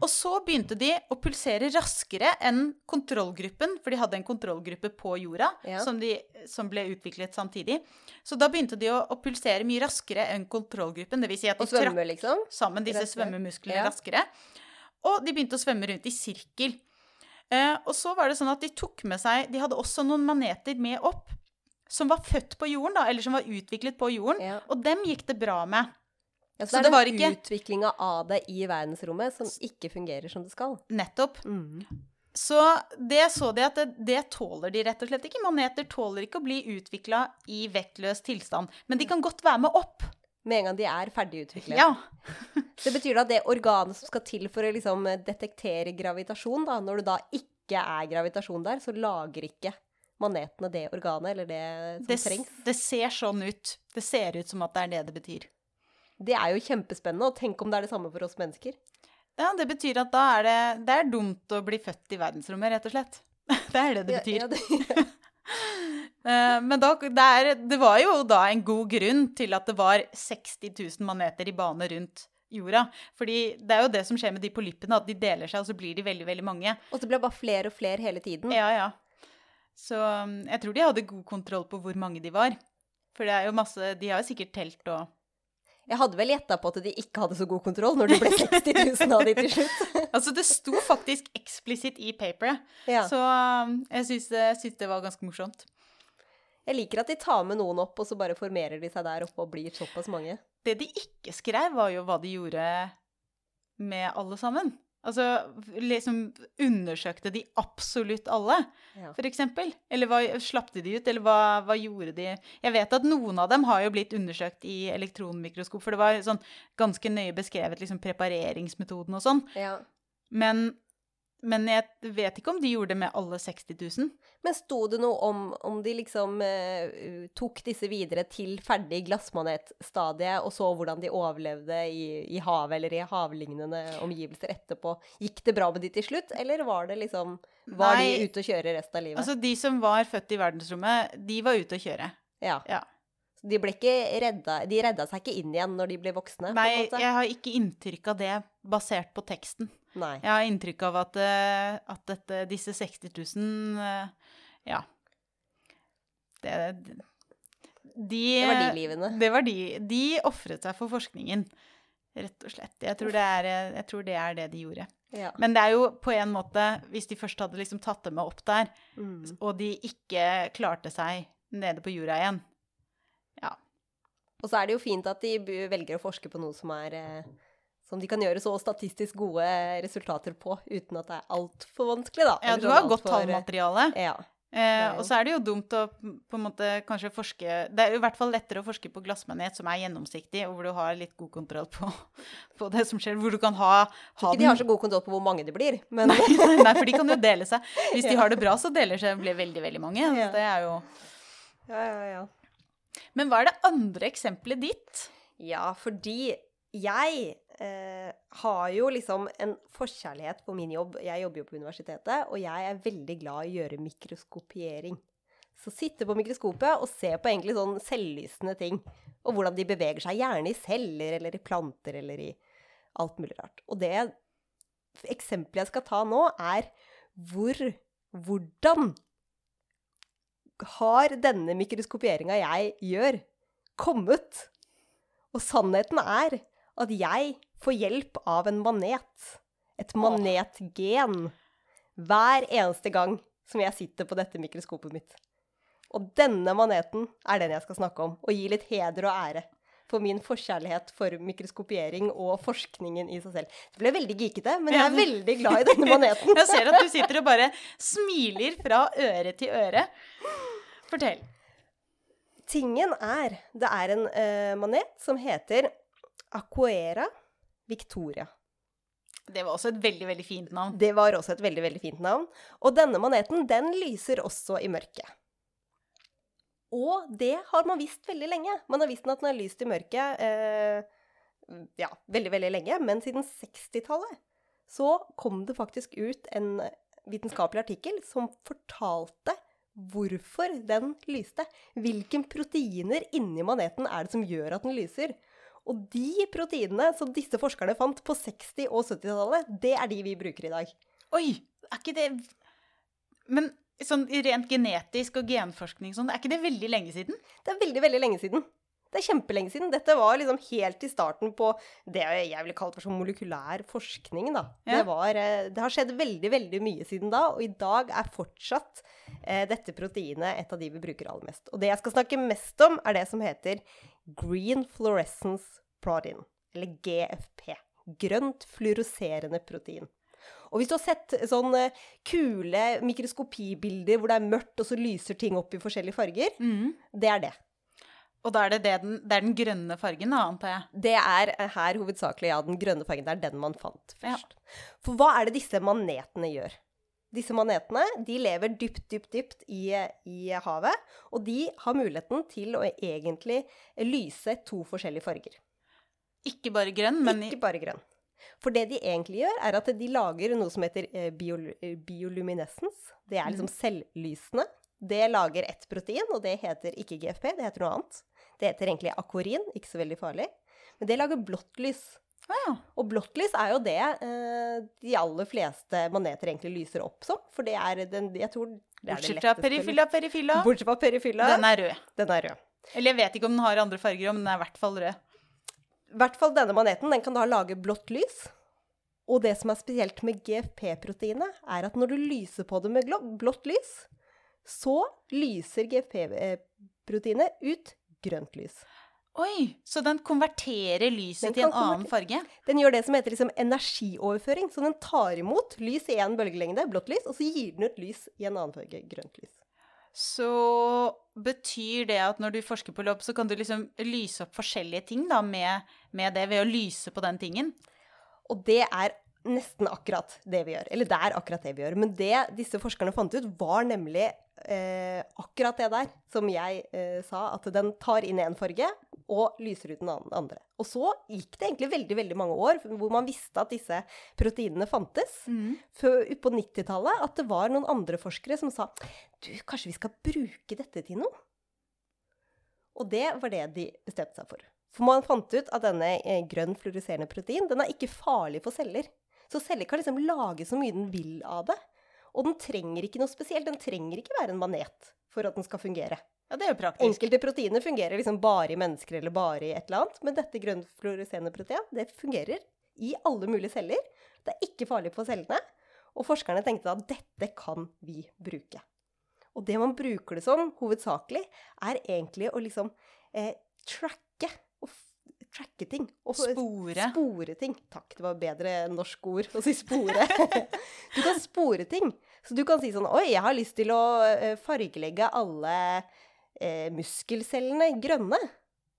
Og så begynte de å pulsere raskere enn kontrollgruppen, for de hadde en kontrollgruppe på jorda Ja. som, de, som ble utviklet samtidig. Så da begynte de å, å pulsere mye raskere enn kontrollgruppen, dvs. Si at de svømme, trakk liksom. sammen disse Raskere. svømmemusklene Ja. raskere. Og de begynte å svømme rundt i sirkel. Eh, og så var det sånn at de tok med seg De hadde også noen maneter med opp som var født på jorden, da, eller som var utviklet på jorden. Ja. Og dem gikk det bra med. Ja, Så så, det er ikke- den utviklinga av det i verdensrommet som ikke fungerer som det skal. Nettopp. Mm. Så det så de at det, det tåler de rett og slett ikke. Maneter tåler ikke å bli utvikla i vektløs tilstand. Men de kan godt være med opp. Med en gang de er ferdigutviklet. Ja. Det betyr da det organet som skal til for å liksom detektere gravitasjon, da, når det da ikke er gravitasjon der, så lager ikke manetene det organet, eller det som Det, trengs. det ser sånn ut. Det ser ut som at det er det det betyr. Det er jo kjempespennende, og tenk om det er det samme for oss mennesker. Ja, det betyr at da er det, det er dumt å bli født i verdensrommet, rett og slett. Det er det det betyr. Ja, ja, det, Eh, Men da, det, er, det var jo da en god grunn til at det var 60 000 maneter i bane rundt jorda. Fordi det er jo det som skjer med de polyppene, at de deler seg, og så blir de veldig, veldig mange. og så blir det bare flere og flere hele tiden. Ja, ja. Så um, jeg tror de hadde god kontroll på hvor mange de var. For det er jo masse De har jo sikkert telt og Jeg hadde vel gjetta på at de ikke hadde så god kontroll når det ble 60 000 av de til slutt. Altså, det sto faktisk eksplisitt i paperet. Ja. Så um, jeg syns, jeg syns det var ganske morsomt. Jeg liker at de tar med noen opp, og så bare formerer de seg der oppe og blir såpass mange. Det de ikke skrev, var jo hva de gjorde med alle sammen. Altså liksom undersøkte de absolutt alle, Ja. eksempel? Eller hva, slapp de de ut, eller hva, hva gjorde de? Jeg vet at noen av dem har jo blitt undersøkt i elektronmikroskop, for det var sånn ganske nøye beskrevet liksom prepareringsmetoden og sånn. Ja. Men, men jeg vet ikke om de gjorde det med alle 60 000. Men sto det noe om om de liksom eh, tok disse videre til ferdig glassmanetstadiet, og så hvordan de overlevde i, i havet eller i havlignende omgivelser etterpå? Gikk det bra med de til slutt, eller var det liksom Var Nei, de ute å kjøre resten av livet? Altså, de som var født i verdensrommet, de var ute å kjøre. ja. Ja. De ble ikke redda De redda seg ikke inn igjen når de ble voksne? Nei, jeg har ikke inntrykk av det basert på teksten. Nei. Jeg har inntrykk av at, eh, at dette, disse 60 000 eh, Ja. Det, de, Det var de livene. Det var de. De ofret seg for forskningen, rett og slett. Jeg tror, det er, tror det er det de gjorde. Ja. Men det er jo på en måte, hvis de først hadde liksom tatt det med opp der, Mm. og de ikke klarte seg nede på jorda igjen Ja. Og så er det jo fint at de velger å forske på noe som er eh, som de kan gjøre så statistisk gode resultater på, uten at det er altfor vanskelig, da. ja du sånn har godt altfor- tallmateriale. Ja. Eh, og så er det jo dumt å på en måte kanskje forske Det er jo i hvert fall lettere å forske på glassmanet som er gjennomsiktig, og hvor du har litt god kontroll på, på det som skjer. Hvor du kan ha, ha de har så god kontroll på hvor mange det blir, men Nei, nei, for de kan jo dele seg. Hvis de har det bra, så deler seg blir veldig, veldig mange. Ja. Det er jo ja, ja, ja. Men hva er det andre eksempelet ditt? Ja, fordi jeg eh, har jo liksom en forkjærlighet på min jobb. Jeg jobber jo på universitetet, og jeg er veldig glad i å gjøre mikroskopiering. Så sitte på mikroskopet og se på egentlig sånn selvlysende ting. Og hvordan de beveger seg, gjerne i celler eller i planter eller i alt mulig rart. Og det eksempelet jeg skal ta nå, er hvor Hvordan har denne mikroskopieringa jeg gjør, kommet? Og sannheten er at jeg får hjelp av en manet. Et manetgen. Hver eneste gang som jeg sitter på dette mikroskopet mitt. Og denne maneten er den jeg skal snakke om, og gi litt heder og ære for min forkjærlighet for mikroskopiering og forskningen i seg selv. Det ble veldig geekete, men jeg er veldig glad i denne maneten. Jeg ser at du sitter og bare smiler fra øre til øre. Fortell. Tingen er Det er en uh, manet som heter Aquera Victoria. Det var også et veldig, veldig fint navn. Det var også et veldig, veldig fint navn. Og denne maneten, den lyser også i mørket. Og det har man visst veldig lenge. Man har visst at den har lyst i mørket eh, ja, veldig, veldig lenge. Men siden 60-tallet så kom det faktisk ut en vitenskapelig artikkel som fortalte hvorfor den lyste. Hvilke proteiner inni maneten er det som gjør at den lyser? Og de proteinene som disse forskerne fant på 60- og 70-tallet, det er de vi bruker i dag. Oi, er ikke det Men sånn rent genetisk og genforskning sånn, er ikke det veldig lenge siden? Det er veldig, veldig lenge siden. Det er kjempelenge siden. Dette var liksom helt i starten på det jeg ville kalt for sånn molekylær forskning, da. Ja. Det, var, eh, det har skjedd veldig, veldig mye siden da, og i dag er fortsatt eh, dette proteinet et av de vi bruker aller mest. Og det jeg skal snakke mest om, er det som heter green fluorescence protein, eller GFP. Grønt fluoroserende protein. Og hvis du har sett sånne kule mikroskopibilder hvor det er mørkt, og så lyser ting opp i forskjellige farger, det er det. Og da er det, det, den, det er den grønne fargen, da, antar jeg. Det er eh, her hovedsakelig ja, den grønne fargen. Det er den man fant Ja. først. For hva er det disse manetene gjør? Disse manetene de lever dypt, dypt, dypt i, i havet. Og de har muligheten til å egentlig lyse to forskjellige farger. Ikke bare grønn, men Ikke bare grønn. For det de egentlig gjør, er at de lager noe som heter eh, biol bioluminescens. Det er liksom selvlysende. Det lager ett protein, og det heter ikke GFP, det heter noe annet. Det heter egentlig akorin, ikke så veldig farlig. Men det lager blått lys. Ah, ja. Og blått lys er jo det eh, de aller fleste maneter egentlig lyser opp som. For det er den Jeg tror det er det Bortsett fra perifilla, perifylla. Bortsett fra perifilla. Den er rød. den er rød. Eller jeg vet ikke om den har andre farger, men den er i hvert fall rød. I hvert fall denne maneten den kan da lage blått lys. Og det som er spesielt med GFP-proteinet, er at når du lyser på det med blått lys, så lyser GFP-proteinet ut grønt lys. Oi, så den konverterer lyset Den til en annen farge? Den gjør det som heter liksom energioverføring. Så den tar imot lys i én bølgelengde, blått lys, og så gir den ut lys i en annen farge, grønt lys. Så betyr det at når du forsker på lopp, så kan du liksom lyse opp forskjellige ting da med, med det, ved å lyse på den tingen? Og det er nesten akkurat det vi gjør. Eller det er akkurat det vi gjør. Men det disse forskerne fant ut, var nemlig eh, akkurat det der som jeg eh, sa, at den tar inn én farge og lyser ut den andre. Og så gikk det egentlig veldig veldig mange år hvor man visste at disse proteinene fantes. Før på 90-tallet at det var noen andre forskere som sa du, kanskje vi skal bruke dette til noe? Og det var det de bestemte seg for. For man fant ut at denne eh, grønn fluoreserende protein den er ikke farlig for celler. Så celler kan liksom lage så mye den vil av det. Og den trenger ikke noe spesielt. Den trenger ikke være en manet for at den skal fungere. Ja, det er jo praktisk. Enkelte proteiner fungerer liksom bare i mennesker eller bare i et eller annet, men dette grønnfluorescerende protein det fungerer i alle mulige celler. Det er ikke farlig for cellene. Og forskerne tenkte at dette kan vi bruke. Og det man bruker det som, hovedsakelig, er egentlig å liksom eh, tracke. Tracke ting. Og Spore. Spore ting. Takk, det var bedre norsk ord å si spore. du kan spore ting. Så du kan si sånn Oi, jeg har lyst til å eh, fargelegge alle eh, muskelcellene grønne.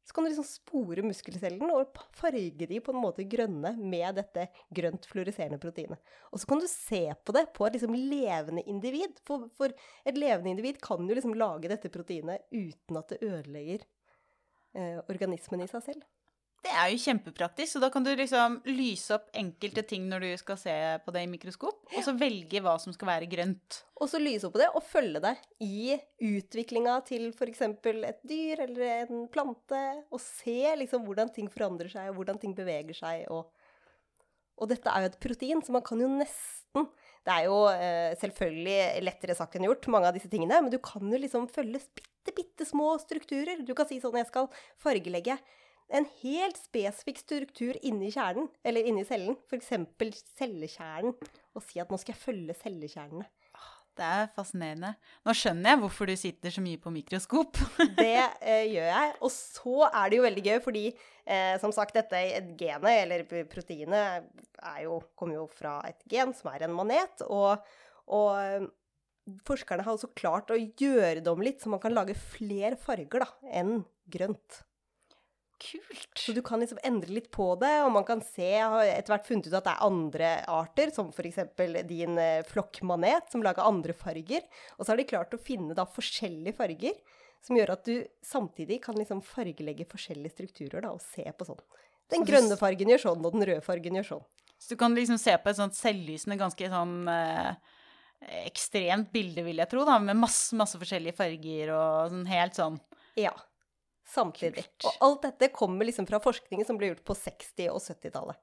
Så kan du liksom spore muskelcellene og farge de på en måte grønne med dette grønt fluoriserende proteinet. Og så kan du se på det på et liksom levende individ. For, for et levende individ kan jo liksom lage dette proteinet uten at det ødelegger eh, organismen i seg selv. Det er jo kjempepraktisk, så da kan du liksom lyse opp enkelte ting når du skal se på det i mikroskop, og så velge hva som skal være grønt. Og så lyse opp på det og følge det i utviklinga til f.eks. et dyr eller en plante. Og se liksom hvordan ting forandrer seg, og hvordan ting beveger seg. Og, og dette er jo et protein, så man kan jo nesten Det er jo eh, selvfølgelig lettere sagt enn gjort, mange av disse tingene, men du kan jo liksom følge bitte, bitte små strukturer. Du kan si sånn Jeg skal fargelegge en helt spesifikk struktur inni kjernen, eller inni cellen. F.eks. cellekjernen. Og si at nå skal jeg følge cellekjernene. Det er fascinerende. Nå skjønner jeg hvorfor du sitter så mye på mikroskop. Det eh, gjør jeg. Og så er det jo veldig gøy, fordi eh, som sagt, dette genet, eller proteinet, er jo, kommer jo fra et gen som er en manet. Og, og eh, forskerne har også klart å gjøre det om litt, så man kan lage flere farger da, enn grønt. Kult. Så du kan liksom endre litt på det, og man kan se, jeg har etter hvert funnet ut at det er andre arter, som f.eks. din eh, flokkmanet, som lager andre farger. Og så har de klart å finne da forskjellige farger, som gjør at du samtidig kan liksom fargelegge forskjellige strukturer da, og se på sånn. Den grønne fargen gjør sånn, og den røde fargen gjør sånn. Så du kan liksom se på et sånt selvlysende, ganske sånn eh, ekstremt bilde, vil jeg tro, da, med masse, masse forskjellige farger og sånn helt sånn. Ja. Samtidig. Og alt dette kommer liksom fra forskningen som ble gjort på 60- og 70-tallet.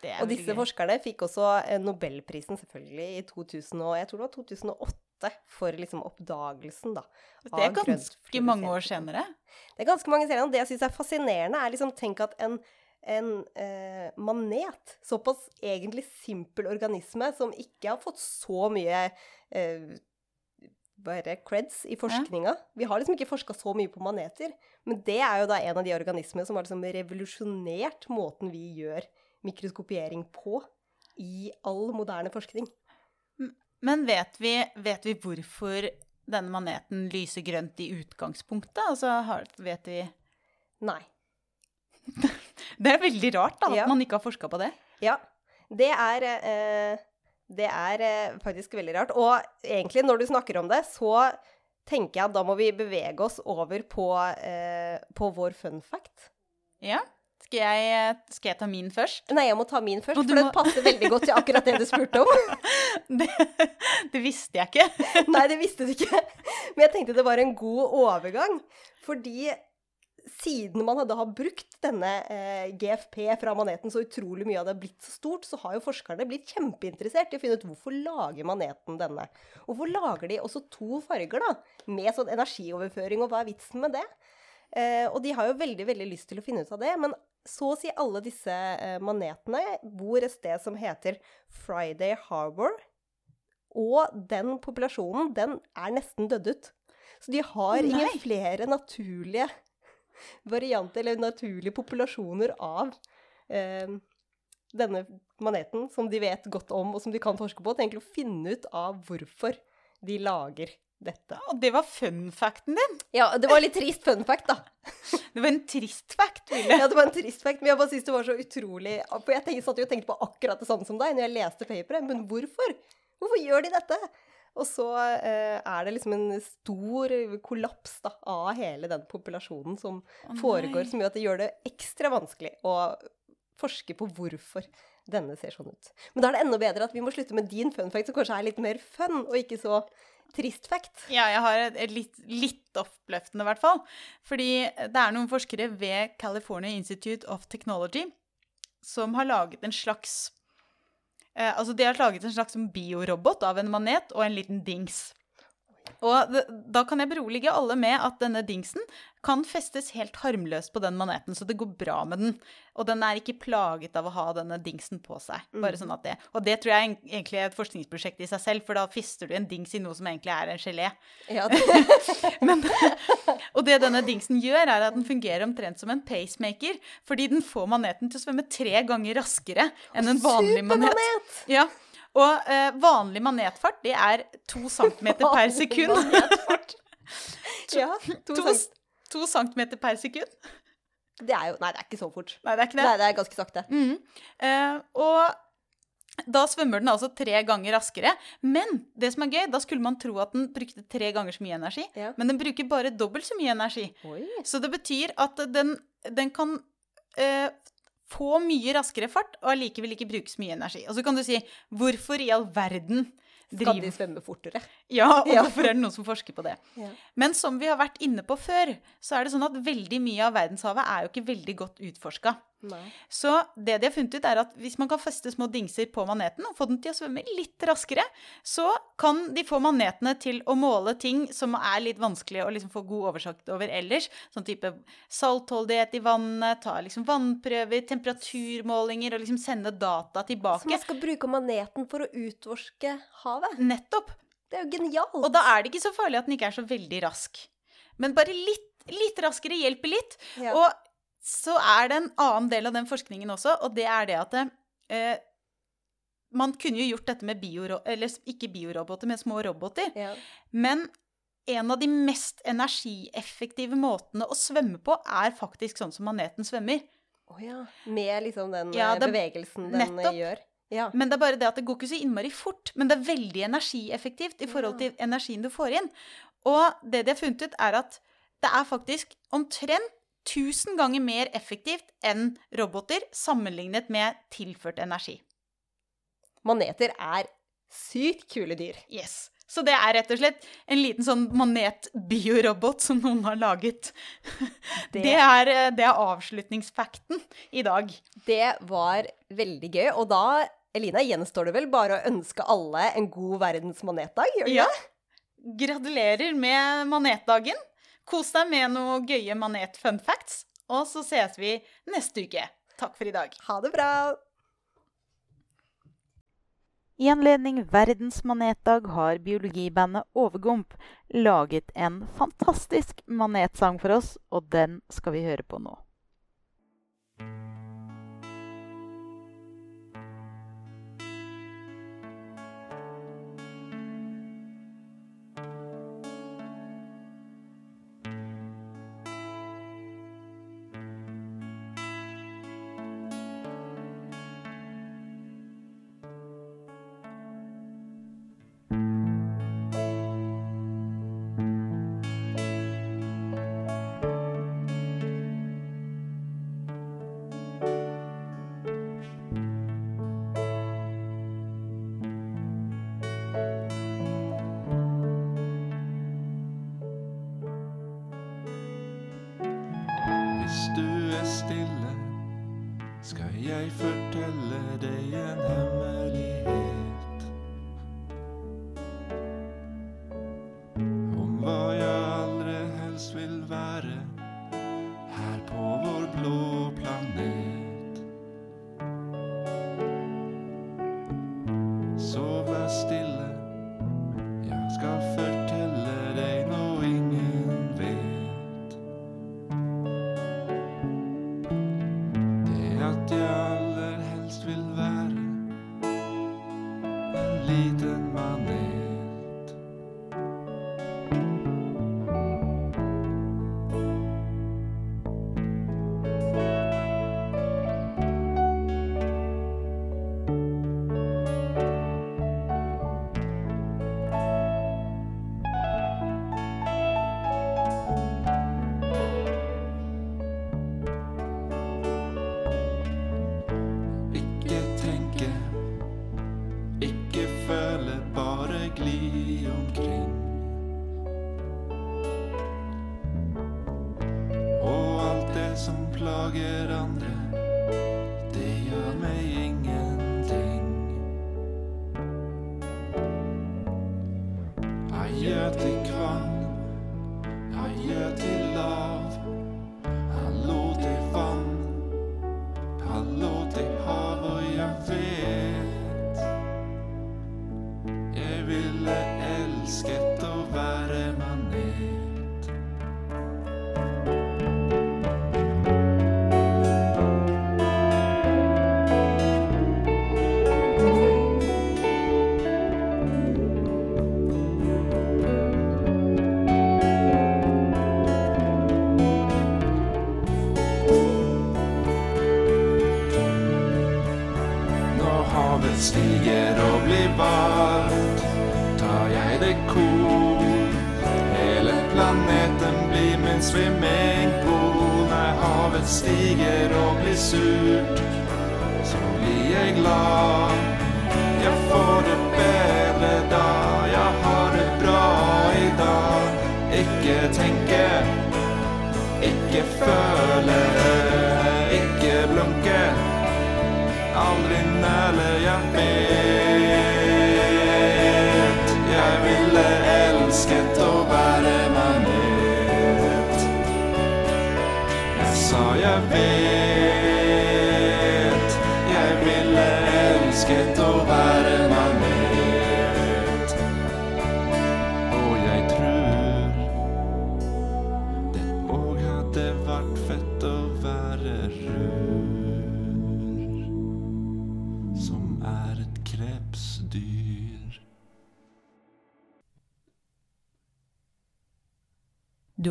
Er Og disse forskerne fikk også eh, Nobelprisen selvfølgelig i 2000, og jeg tror det var 2008 for liksom oppdagelsen da. Det er ganske mange år senere. Det er ganske mange senere. og Det jeg syns er fascinerende, er liksom tenk at en, en eh, manet, såpass egentlig simpel organisme som ikke har fått så mye eh, det, creds i forskninga. Vi har liksom ikke forska så mye på maneter. Men det er jo da en av de organismene som har liksom revolusjonert måten vi gjør mikroskopiering på i all moderne forskning. Men vet vi, vet vi hvorfor denne maneten lyser grønt i utgangspunktet? Altså, har, vet vi Nei. Det er veldig rart, da, at Ja. man ikke har forska på det. Ja. Det er, eh, det er eh, faktisk veldig rart. Og egentlig, når du snakker om det, så tenker jeg at da må vi bevege oss over på, eh, på vår fun fact. Ja. Skal jeg, skal jeg ta min først? Nei, jeg må ta min først, for den må- passer veldig godt til akkurat det du spurte om. Det, det visste jeg ikke. Nei, det visste du ikke. Men jeg tenkte det var en god overgang. Fordi siden man da har brukt denne eh, GFP fra maneten så utrolig mye av det har blitt så stort, så har jo forskerne blitt kjempeinteressert i å finne ut hvorfor lager maneten denne. Hvorfor lager de også to farger, da? Med sånn energioverføring, og hva er vitsen med det? Eh, og de har jo veldig, veldig lyst til å finne ut av det, men så å si alle disse eh, manetene bor et sted som heter Friday Harbor. Og den populasjonen, den er nesten dødd ut. Så de har Nei. ingen flere naturlige varianter, eller naturlige populasjoner av eh, denne maneten som de vet godt om, og som de kan forske på, til egentlig å finne ut av hvorfor de lager dette. Og det var fun facten din. Ja, det var litt trist fun fact, da. Det var en trist fact, Ville. Ja, det var en trist fact, men jeg bare synes det var så utrolig For jeg tenkte, satt jo og tenkte på akkurat det samme som deg når jeg leste paperet, men hvorfor? Hvorfor gjør de dette? Og så eh, er det liksom en stor kollaps da, av hele den populasjonen som oh, foregår, som gjør at det gjør det ekstra vanskelig å forske på hvorfor denne ser sånn ut. Men da er det enda bedre at vi må slutte med din fun fact, som kanskje er litt mer fun, og ikke så trist fact. Ja, jeg har et, et litt, litt oppløftende, i hvert fall. Fordi det er noen forskere ved California Institute of Technology som har laget en slags Altså, de har laget en slags biorobot av en manet og en liten dings. Og da kan jeg berolige alle med at denne dingsen kan festes helt harmløst på den maneten, så det går bra med den. Og den er ikke plaget av å ha denne dingsen på seg. Bare sånn at det. Og det tror jeg egentlig er et forskningsprosjekt i seg selv, for da fister du en dings i noe som egentlig er en gelé. Ja, det, Men, og det denne dingsen gjør, er at den fungerer omtrent som en pacemaker, fordi den får maneten til å svømme tre ganger raskere enn en vanlig manet. Supermanet! Ja, og eh, vanlig manetfart, det er to centimeter per sekund. Manetfart. Ja, to, To, to centimeter per sekund. Det er jo Nei, det er ikke så fort. Nei, det er ikke det. Nei, det er ganske sakte. Mm. Eh, og da svømmer den altså tre ganger raskere. Men det som er gøy, da skulle man tro at den brukte tre ganger så mye energi. Ja. Men den bruker bare dobbelt så mye energi. Oi. Så det betyr at den, den kan eh, få mye raskere fart og allikevel ikke bruke så mye energi. Og så kan du si hvorfor i all verden driver Skal de svømme fortere? Ja, og Ja. hvorfor er det noen som forsker på det? Ja. Men som vi har vært inne på før, så er det sånn at veldig mye av verdenshavet er jo ikke veldig godt utforska. Nei. Så det de har funnet ut, er at hvis man kan feste små dingser på maneten og få den til å svømme litt raskere, så kan de få manetene til å måle ting som er litt vanskelig å liksom få god oversikt over ellers. Sånn type saltholdighet i vannet, ta liksom vannprøver, temperaturmålinger og liksom sende data tilbake. Så man skal bruke maneten for å utforske havet? Nettopp. Det er jo genialt! Og da er det ikke så farlig at den ikke er så veldig rask. Men bare litt, litt raskere hjelper litt. Ja. Og så er det en annen del av den forskningen også, og det er det at eh, man kunne jo gjort dette med bioro... Eller ikke bioroboter, men små roboter. ja. Men en av de mest energieffektive måtene å svømme på, er faktisk sånn som maneten svømmer. Å ja. Med liksom den Ja, eh, det- bevegelsen den eh, nettopp. gjør. Ja. Men det er bare det at det går ikke så innmari fort. Men det er veldig energieffektivt i forhold til energien du får inn. Og det de har funnet ut, er at det er faktisk omtrent 1000 ganger mer effektivt enn roboter sammenlignet med tilført energi. Maneter er sykt kule dyr. Yes. Så det er rett og slett en liten sånn manet-biorobot som noen har laget. Det, Det- er, det er avslutningsfakten i dag. Det var veldig gøy. Og da, Elina, gjenstår det vel bare å ønske alle en god verdens manetdag? Gjør det Ja. Gratulerer med manetdagen. Kos deg med noe gøye manet-fun facts. Og så ses vi neste uke. Takk for i dag. Ha det bra! I anledning verdens manetdag har biologibandet Overgump laget en fantastisk manetsang for oss, og den skal vi høre på nå. Føle, ikke blunke. Aldri nøle, jeg vet Jeg ville elsket å være manet Jeg sa jeg vet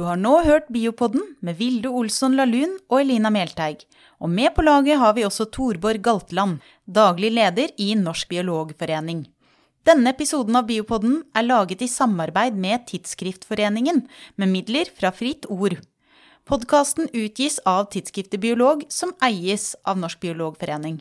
har nå hørt Biopodden med Vilde Olsson Lahlun og Elina Melteig. Og med på laget har vi også Torborg Galtland, daglig leder i Norsk biologforening. Denne episoden av Biopodden er laget i samarbeid med Tidsskriftforeningen, med midler fra Fritt Ord. Podkasten utgis av tidsskriftet Biolog, som eies av Norsk biologforening.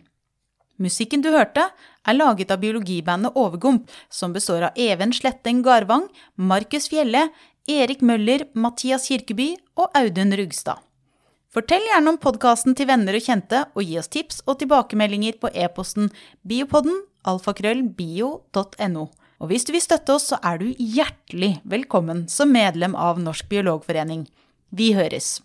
Musikken du hørte, er laget av biologibandet Overgump, som består av Even Sletteng Garvang, Markus Fjelle, Erik Møller, Mathias Kirkeby og Audun Rugstad. Fortell gjerne om podkasten til venner og kjente, og gi oss tips og tilbakemeldinger på e-posten biopodden alfakrøllbio.no. Og hvis du vil støtte oss, så er du hjertelig velkommen som medlem av Norsk biologforening. Vi høres!